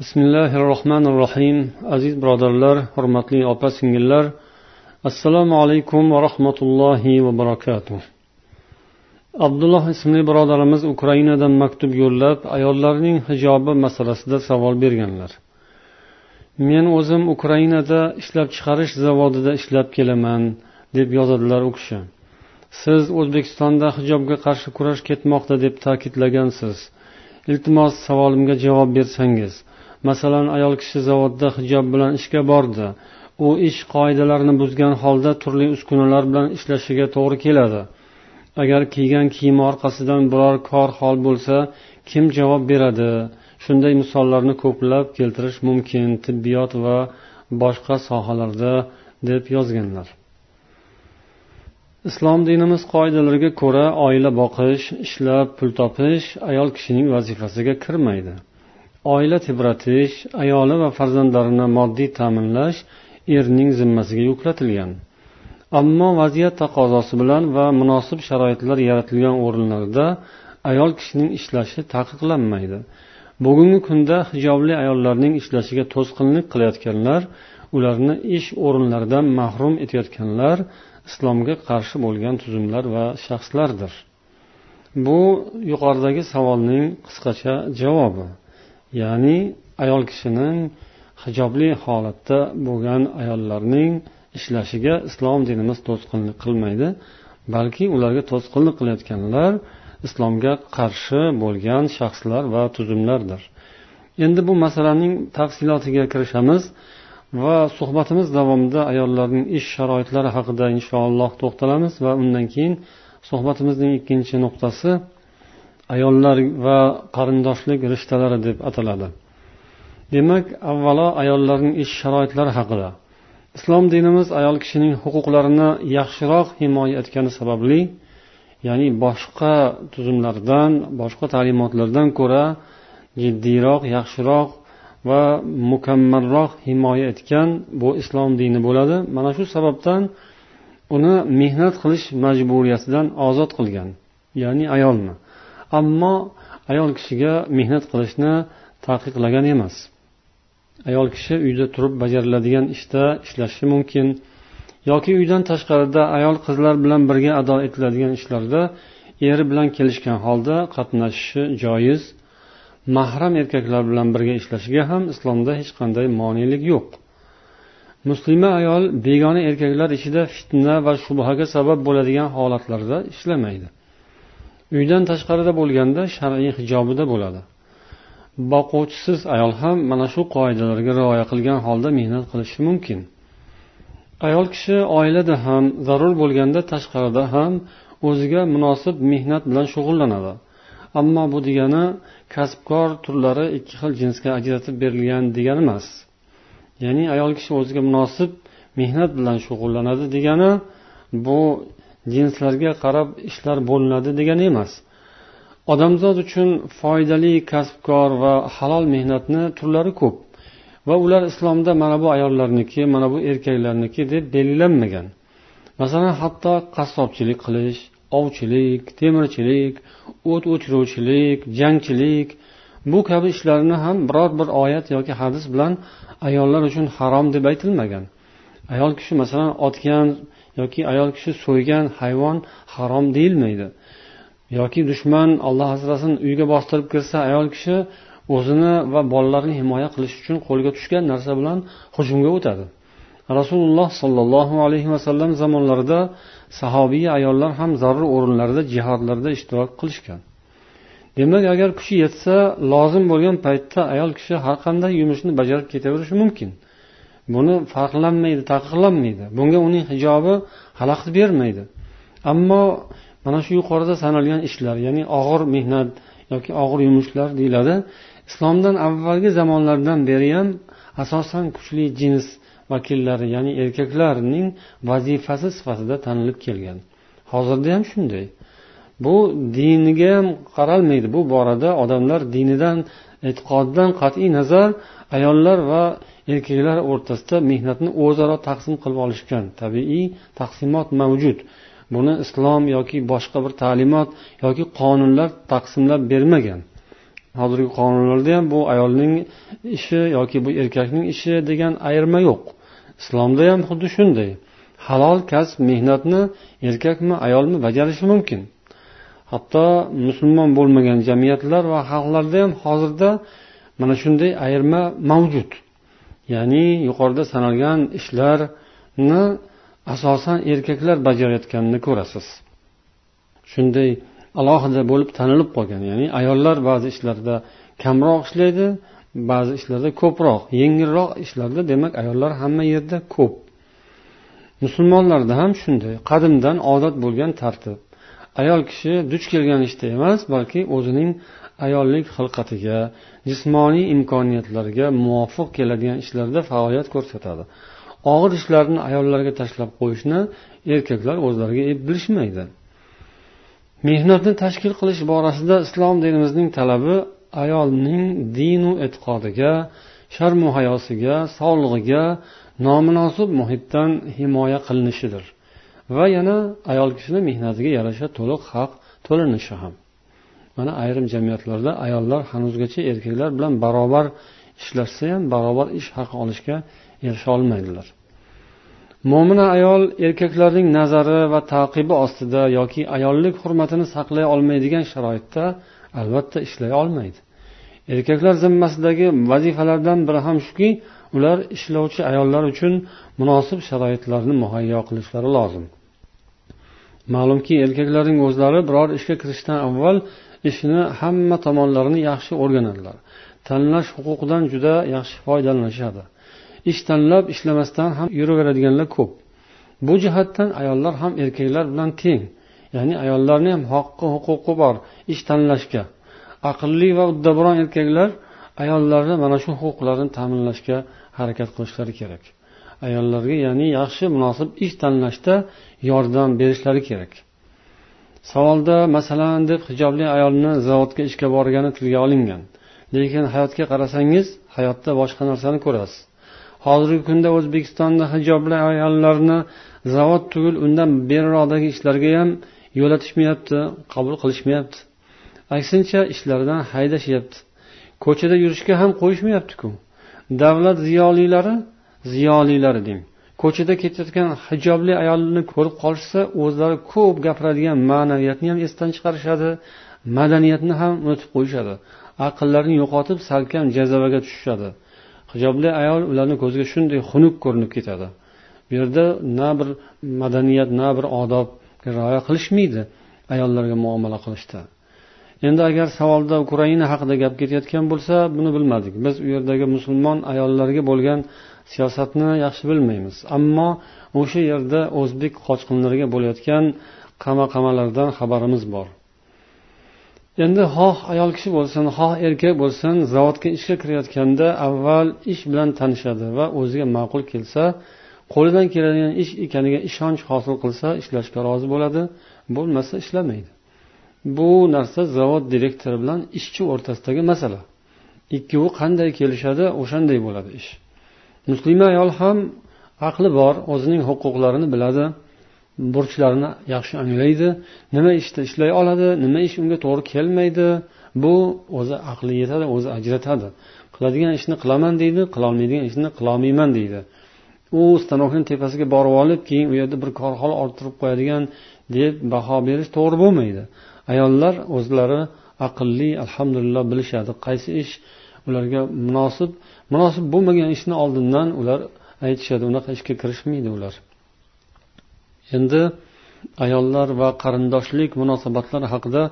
bismillahi rohmanir rohiym aziz birodarlar hurmatli opa singillar assalomu alaykum va rahmatullohi va barakatuh. Abdulloh ismli birodarimiz ukrainadan maktub yo'llab ayollarning hijobi masalasida savol berganlar. Men o'zim ukrainada ishlab chiqarish zavodida ishlab kelaman deb yozadilar u kishi. Siz o'zbekistonda hijobga qarshi kurash ketmoqda deb ta'kidlagansiz. Iltimos savolimga javob bersangiz. Masalan ayol kishi zavodda hijob bilan ishga bordi. U ish qoidalarini buzgan holda turli uskunalar bilan ishlashiga to'g'ri keladi. Agar kiygan kiyimi orqasidan biror kor hol bo'lsa kim javob beradi? Shunday misollarni ko'plab keltirish mumkin tibbiyot va boshqa sohalarda deb yozganlar. Islom dinimiz qoidalariga ko'ra oila boqish ishlab pul topish ayol kishining vazifasiga kirmaydi. Oila tebratish ayoli va farzandlarini moddiy ta'minlash erning zimmasiga yuklatilgan. Ammo vaziyat taqozosi bilan va munosib sharoitlar yaratilgan o'rinlarda ayol kishining ishlashi taqiqlanmaydi. Bugungi kunda hijobli ayollarning ishlashiga to'sqinlik qilayotganlar ularni ish o'rinlaridan mahrum etayotganlar islomga qarshi bo'lgan tuzumlar va shaxslardir. Bu yuqoridagi savolning qisqacha javobi. Ya'ni ayol kishining hijobli holatda bo'lgan ayollarning ishlashiga islom dinimiz to'sqinlik qilmaydi balki ularga to'sqinlik qilayotganlar islomga qarshi bo'lgan shaxslar va tuzumlardir. Endi bu masalaning tafsilotiga kirishamiz va suhbatimiz davomida ayollarning ish sharoitlari haqida inshaalloh to'xtalamiz va undan keyin suhbatimizning ikkinchi nuqtasi ayollar va qarindoshlik rishtalari deb ataladi. Demak avvalo ayollarning ish sharoitlari haqida. Islom dinimiz ayol kishining huquqlarini yaxshiroq himoya etgani sababli ya'ni boshqa tuzumlardan boshqa ta'limotlardan ko'ra jiddiyroq yaxshiroq va mukammalroq himoya etgan bu islom dini bo'ladi. Mana shu sababdan uni mehnat qilish majburiyatidan ozod qilgan ya'ni ayolni. Ammo ayol kishiga mehnat qilishni taqiqlagan emas. Ayol kishi uyda turib bajariladigan ishda ishlashi mumkin yoki uydan tashqarida ayol qizlar bilan birga ado etiladigan ishlarda eri bilan kelishgan holda qatnashishi joiz. Mahram erkaklar bilan birga ishlashiga ham islomda hech qanday monelik yo'q. Muslima ayol begona erkaklar ichida fitna va shubhaga sabab bo'ladigan holatlarda ishlamaydi. Uydan tashqarida bo'lganda shar'iy hijobida bo'ladi. Boquvchisiz ayol ham mana shu qoidalarga rioya qilgan holda mehnat qilishi mumkin. Ayol kishi oilada ham zarur bo'lganda tashqarida ham o'ziga munosib mehnat bilan shug'ullanadi. Ammo bu degani kasbkor turlari ikki xil jinsga ajratib berilgan degani emas. Ya'ni ayol kishi o'ziga munosib mehnat bilan shug'ullanadi degani bu jinslarga qarab ishlar bo'linadi degani emas. Odamzod uchun foydali kasbkor va halol mehnatni turlari ko'p. Va ular islomda mana bu ayollarniki mana bu erkaklarniki deb belgilanmagan. Masalan hatto qassobchilik qilish ovchilik temirchilik o't o'chiruvchilik jangchilik bu kabi ishlarni ham biror bir oyat yoki hadis bilan ayollar uchun harom deb aytilmagan. Ayol kishi masalan otgan yoki ayol kishi so'ygan hayvon harom deyilmaydi. Yoki dushman olloh asrasin uyga bostirib kirsa ayol kishi o'zini va bolalarini himoya qilish uchun qo'lga tushgan narsa bilan hujumga o'tadi. Rasululloh sollallohu alayhi vasallam zamonlarida sahobiy ayollar ham zarur o'rinlarda jihodlarda ishtirok qilishgan. Demak agar kuchi yetsa lozim bo'lgan paytda ayol kishi har qanday yumushni bajarib ketaverishi mumkin. Buni farqlanmaydi taqiqlanmaydi. Bunga uning hijobi xalaqit bermaydi. Ammo mana shu yuqorida sanalgan ishlar ya'ni og'ir mehnat yoki og'ir yumushlar deyiladi islomdan avvalgi zamonlardan beri ham asosan kuchli jins vakillari ya'ni erkaklarning vazifasi sifatida tanilib kelgan. Hozirda ham shunday. Bu diniga ham qaralmaydi. Bu borada odamlar dinidan e'tiqoddan qat'iy nazar ayollar va erkaklar o'rtasida mehnatni o'zaro taqsim qilib olishgan tabiiy taqsimot mavjud. Buni islom yoki boshqa bir ta'limot yoki qonunlar taqsimlab bermagan. Hozirgi qonunlarda ham bu ayolning ishi yoki bu erkakning ishi degan ayirma yo'q. Islomda ham xuddi shunday. Halol kasb mehnatni erkakmi ayolmi bajarishi mumkin. Hatto musulmon bo'lmagan jamiyatlar va xalqlarda ham hozirda mana shunday ayirma mavjud. Ya'ni yuqorida sanalgan ishlarni asosan erkaklar bajarayotganini ko'rasiz. Shunday alohida bo'lib tanilib qolgan ya'ni ayollar ba'zi ishlarda kamroq ishlaydi ba'zi ishlarda ko'proq yengilroq ishlarda demak ayollar hamma yerda ko'p. Musulmonlarda ham shunday qadimdan odat bo'lgan tartib. Ayol kishi duch kelgan ishda emas balki o'zining ayollik xilqatiga jismoniy imkoniyatlarga muvofiq keladigan ishlarda faoliyat ko'rsatadi. Og'ir ishlarni ayollarga tashlab qo'yishni erkaklar o'zlariga ep bilishmaydi. Mehnatni tashkil qilish borasida islom dinimizning talabi ayolning dinu e'tiqodiga sharmu hayosiga sog'lig'iga nomunosib muhitdan himoya qilinishidir. Va yana ayol kishini mehnatiga yarasha to'liq haq to'lanishi ham. Mana ayrim jamiyatlarda ayollar hanuzgacha erkaklar bilan barobar ishlashsa ham barobar ish haqi olishga erisha olmaydilar. Mo'mina ayol erkaklarning nazari va taqibi ostida yoki ayollik hurmatini saqlay olmaydigan sharoitda albatta ishlay olmaydi. Erkaklar zimmasidagi vazifalardan biri ham shuki ular ishlovchi ayollar uchun munosib sharoitlarni muhayyo qilishlari lozim. Ma'lumki erkaklarning o'zlari biror ishga kirishdan avval ishni hamma tomonlarini yaxshi o'rganadilar. Tanlash huquqidan juda yaxshi foydalanishadi. Ish tanlab ishlamasdan ham yuraveradiganlar ko'p. Bu jihatdan ayollar ham erkaklar bilan teng. Ya'ni ayollarni ham haqqi huquqi bor ish tanlashga. Aqlli va uddaburon erkaklar ayollarni mana shu huquqlarini ta'minlashga harakat qilishlari kerak. Ayollarga ya'ni yaxshi munosib ish tanlashda yordam berishlari kerak. Savolda masalan deb hijobli ayolni zavodga ishga borgani tilga olingan. Lekin hayotga qarasangiz hayotda boshqa narsani ko'rasiz. Hozirgi kunda o'zbekistonda hijobli ayollarni zavod tugul undan beriroqdagi ishlarga ham yo'latishmayapti qabul qilishmayapti. Aksincha ishlaridan haydashyapti. Ko'chada yurishga ham qo'yishmayaptiku. Davlat ziyolilari ziyolilari deng. Ko'chada ketayotgan hijobli ayolni ko'rib qolishsa o'zlari ko'p gapiradigan ma'naviyatni ham esdan chiqarishadi madaniyatni ham unutib qo'yishadi aqllarini yo'qotib salkam jazavaga tushishadi. Hijobli ayol ularni ko'ziga shunday xunuk ko'rinib ketadi. Bu yerda na bir madaniyat na bir odobga rioya qilishmaydi ayollarga muomala qilishda. Endi agar savolda ukraina haqida gap ketayotgan bo'lsa buni bilmadik. Biz u yerdagi musulmon ayollarga bo'lgan siyosatni yaxshi bilmaymiz. Ammo o'sha yerda o'zbek qochqinlariga bo'layotgan qamaqamalardan xabarimiz bor. Endi xoh ayol kishi bo'lsin xoh erkak bo'lsin zavodga ishga kirayotganda avval ish bilan tanishadi va o'ziga ma'qul kelsa qo'lidan keladigan ish ekaniga ishonch hosil qilsa ishlashga rozi bo'ladi bo'lmasa ishlamaydi. Bu narsa zavod direktori bilan ishchi o'rtasidagi masala. Ikkovi qanday kelishadi o'shanday bo'ladi ish. Muslima ayol ham aqli bor o'zining huquqlarini biladi burchlarini yaxshi anglaydi nima ishda ishlay oladi nima ish unga to'g'ri kelmaydi bu o'zi aqli yetadi o'zi ajratadi. Qiladigan ishni qilaman deydi qilolmaydigan ishni qilolmayman deydi. U stanokni tepasiga borib olib keyin u yerda bir korxona orttirib qo'yadigan deb baho berish to'g'ri bo'lmaydi. Ayollar o'zlari aqlli alhamdulillah bilishadi. Qaysi ish ularga munosib munosib bo'lmagan ishni oldindan ular aytishadi unaqa ishga kirishmaydi ular. Endi ayollar va qarindoshlik munosabatlari haqida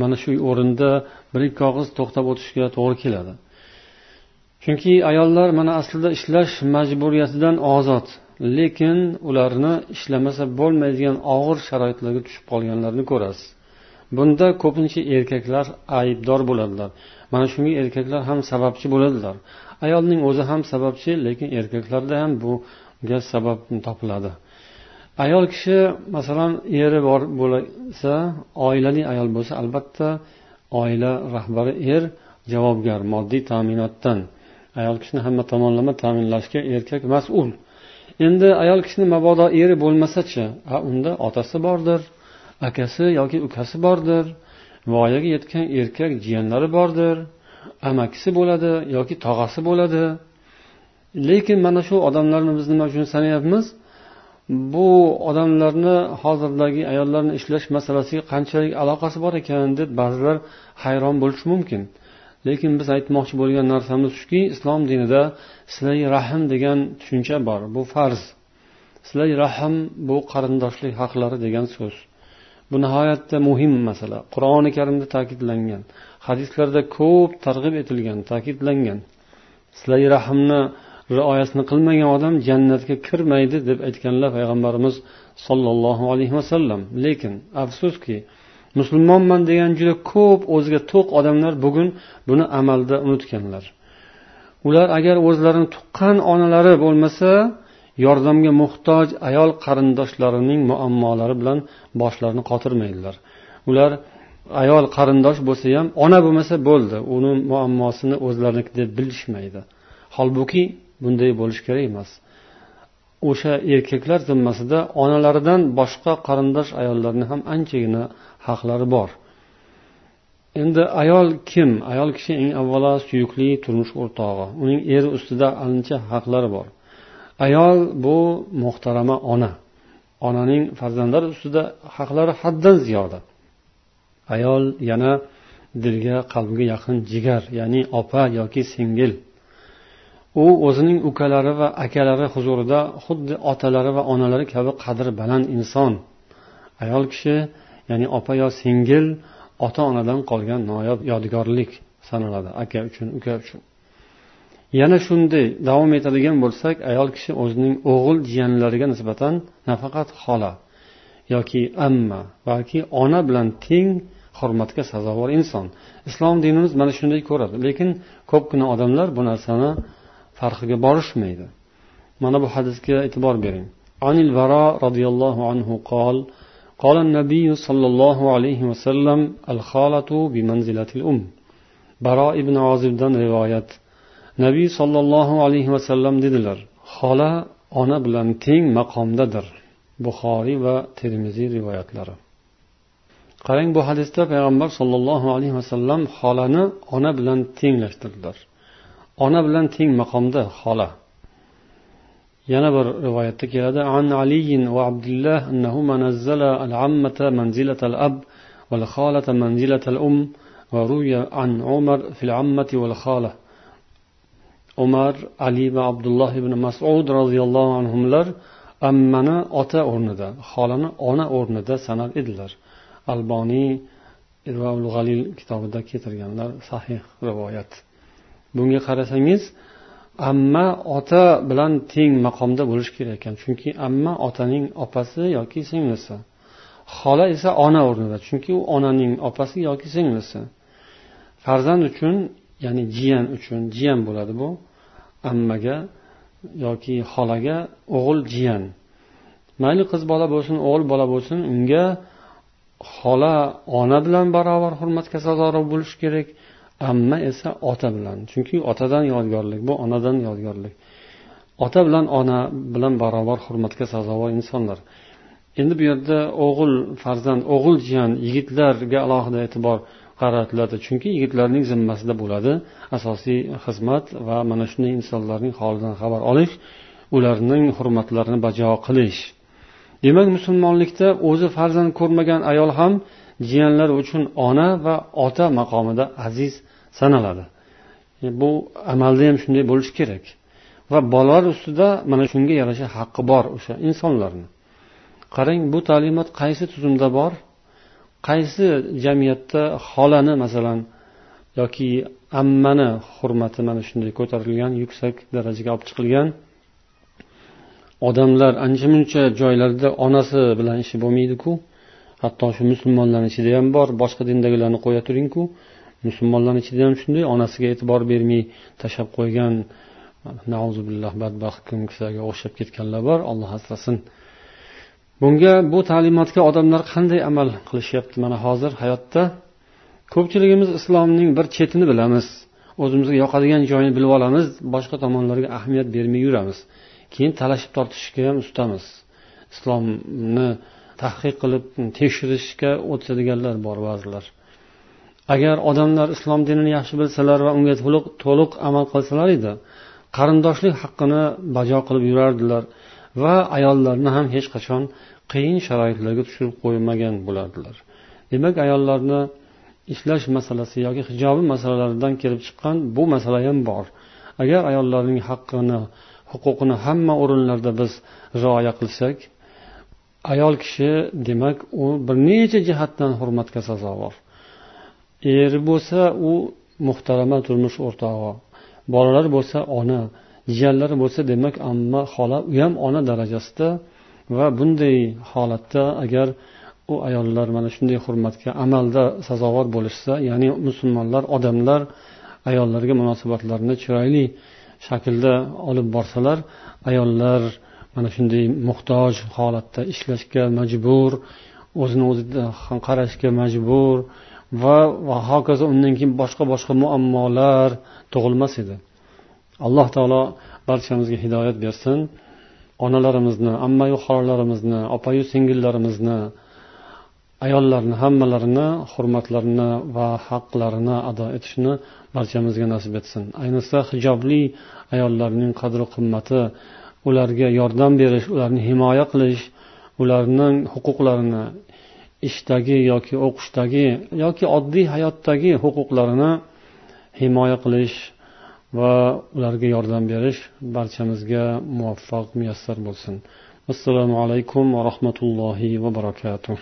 mana shu o'rinda bir ikki og'iz to'xtab o'tishga to'g'ri keladi. Chunki ayollar mana aslida ishlash majburiyatidan ozod lekin ularni ishlamasa bo'lmaydigan og'ir sharoitlarga tushib qolganlarini ko'rasiz. Bunda ko'pincha erkaklar aybdor bo'ladilar. Mana shunga erkaklar ham sababchi bo'ladilar. Ayolning o'zi ham sababchi lekin erkaklarda ham bunga sabab topiladi. Ayol kishi masalan eri bor bo'lsa oilali ayol bo'lsa albatta oila rahbari er javobgar moddiy ta'minotdan. Ayol kishini hamma tomonlama ta'minlashga erkak mas'ul. Endi ayol kishini mabodo eri bo'lmasachi unda otasi bordir akasi yoki ukasi bordir voyaga yetgan erkak jiyanlari bordir amakisi bo'ladi yoki tog'asi bo'ladi. Lekin mana shu odamlarni biz nima uchun sanayapmiz? Bu odamlarni hozirdagi ayollarni ishlash masalasiga qanchalik aloqasi bor ekan deb ba'zilar hayron bo'lishi mumkin. Lekin biz aytmoqchi bo'lgan narsamiz shuki islom dinida silay rahm degan tushuncha bor bu farz. Silay rahm bu qarindoshlik haqlari degan so'z. Bu nihoyatda muhim masala. Qur'oni karimda ta'kidlangan hadislarda ko'p targ'ib etilgan ta'kidlangan. Sizlar rahmni rioyasini qilmagan odam jannatga kirmaydi deb aytganlar payg'ambarimiz sollallohu alayhi vasallam lekin afsuski musulmonman degan juda ko'p o'ziga to'q odamlar bugun buni amalda unutganlar. Ular agar o'zlarini tuqqan onalari bo'lmasa yordamga muhtoj ayol qarindoshlarining muammolari bilan boshlarini qotirmaydilar. Ular ayol qarindosh bo'lsa ham ona bo'lmasa bo'ldi uni muammosini o'zlariniki deb bilishmaydi. Holbuki bunday bo'lishi kerak emas. O'sha erkaklar zimmasida onalaridan boshqa qarindosh ayollarni ham anchagina haqlari bor. Endi ayol kim? Ayol kishi eng avvalo suyukli turmush o'rtog'i. Uning eri ustida ancha haqlari bor. Ayol bu muhtarama ona. Onaning farzandlar ustida haqlari haddan ziyoda. Ayol yana dilga qalbga yaqin jigar ya'ni opa yoki singil. U o'zining ukalari va akalari huzurida xuddi otalari va onalari kabi qadri baland inson. Ayol kishi ya'ni opa yo singil ota onadan qolgan noyob yodgorlik sanaladi aka uchun uka uchun. yana shunday davom etadigan bo'lsak ayol kishi o'zining o'g'il jiyanlariga nisbatan nafaqat xola yoki amma balki ona bilan teng hurmatga sazovor inson islom dinimiz mana shunday ko'radi lekin ko'pgina odamlar bu narsani farqiga borishmaydi mana bu hadisga e'tibor bering عن البراء رضي الله عنه قال قال النبي صلى الله عليه وسلم الخالة بمنزلة الأم براء ibn ozibdan rivoyat nabiy sollallohu alayhi vasallam dedilar xola ona bilan teng maqomdadir buxoriy va termiziy rivoyatlari. Qarang bu hadisda payg'ambar sollallohu alayhi vasallam xolani ona bilan tenglashtirdilar. Ona bilan teng maqomda xola. Yana bir rivoyatda keladi an aliyin va abdulloh annahuma nazzala al ammata manzilatal ab wal khalata manzilatal um va ruya an umar fil ammati wal khala. Umar ali va abdulloh ibn masud roziyallohu anhular ammani ota o'rnida xolani ona o'rnida sanar edilar. Alboniy g'alil kitobida keltirganlar sahih rivoyat. Bunga qarasangiz amma ota bilan teng maqomda bo'lishi kerak ekan chunki amma otaning opasi yoki singlisi. Xola esa ona o'rnida chunki u onaning opasi yoki singlisi. Farzand uchun ya'ni jiyan uchun jiyan bo'ladi bu. Ammaga yoki xolaga o'g'il jiyan. Mayli qiz bola bo'lsin o'g'il bola bo'lsin unga xola ona bilan barobar hurmatga sazovor bo'lishi kerak amma esa ota bilan. Chunki otadan yodgorlik bu onadan yodgorlik. Ota bilan ona bilan barobar hurmatga sazovor insonlar. Endi bu yerda o'g'il farzand o'g'il jiyan yigitlarga alohida e'tibor qaratiladi. Chunki yigitlarning zimmasida bo'ladi asosiy xizmat va mana shunday insonlarning holidan xabar olish ularning hurmatlarini bajo qilish. Demak musulmonlikda o'zi farzand ko'rmagan ayol ham jiyanlar uchun ona va ota maqomida aziz sanaladi. E, bu amalda ham shunday bo'lishi kerak. Va bolalar ustida mana shunga yarasha haqqi bor o'sha insonlarni. Qarang bu ta'limot qaysi tuzumda bor? Qaysi jamiyatda xolani masalan yoki ammani hurmati mana shunday ko'tarilgan yuksak darajaga olib chiqilgan odamlar ancha muncha joylarda onasi bilan ishi bo'lmaydiku. Hatto shu musulmonlarni ichida ham bor boshqa dindagilarni qo'ya turingku. Musulmonlarni ichida ham shunday onasiga e'tibor bermay tashlab qo'ygan billah badbaxt kimsaga o'xshab ketganlar bor. Olloh asrasin. Bunga bu ta'limotga odamlar qanday amal qilishyapti? Mana hozir hayotda ko'pchiligimiz islomning bir chetini bilamiz. O'zimizga yoqadigan joyini bilib olamiz boshqa tomonlarga ahamiyat bermay yuramiz. Keyin talashib tortishishga ham ustamiz. Islomni tahqiq qilib tekshirishga o'tadiganlar bor ba'zilar. Agar odamlar islom dinini yaxshi bilsalar va unga to'liq to'liq amal qilsalar edi qarindoshlik haqqini bajo qilib yurardilar. Va ayollarni ham hech qachon qiyin sharoitlarga tushirib qo'ymagan bo'lardilar. Demak ayollarni ishlash masalasi yoki hijobi masalalaridan kelib chiqqan bu masala ham bor. Agar ayollarning haqqini huquqini hamma o'rinlarda biz rioya qilsak ayol kishi demak u bir necha jihatdan hurmatga sazovor. Eri bo'lsa u muhtarama turmush o'rtog'i bolalar bo'lsa ona jiyanlari bo'lsa demak amma xola u ham ona darajasida va bunday holatda agar u ayollar mana shunday hurmatga amalda sazovor bo'lishsa ya'ni musulmonlar odamlar ayollarga munosabatlarini chiroyli shaklda olib borsalar ayollar mana shunday muhtoj holatda ishlashga majbur o'zini o'zida qarashga majbur va va hokazo undan keyin boshqa boshqa muammolar tug'ilmas edi. Alloh taolo barchamizga hidoyat bersin. Onalarimizni ammayu xolalarimizni opayu singillarimizni ayollarni hammalarini hurmatlarini va haqlarini ado etishni barchamizga nasib etsin. Ayniqsa hijobli ayollarning qadri qimmati ularga yordam berish ularni himoya qilish ularning huquqlarini ishdagi yoki o'qishdagi yoki oddiy hayotdagi huquqlarini himoya qilish va ularga yordam berish barchamizga muvaffaq muyassar bo'lsin. Assalomu alaykum va rahmatullohi va barakatuh.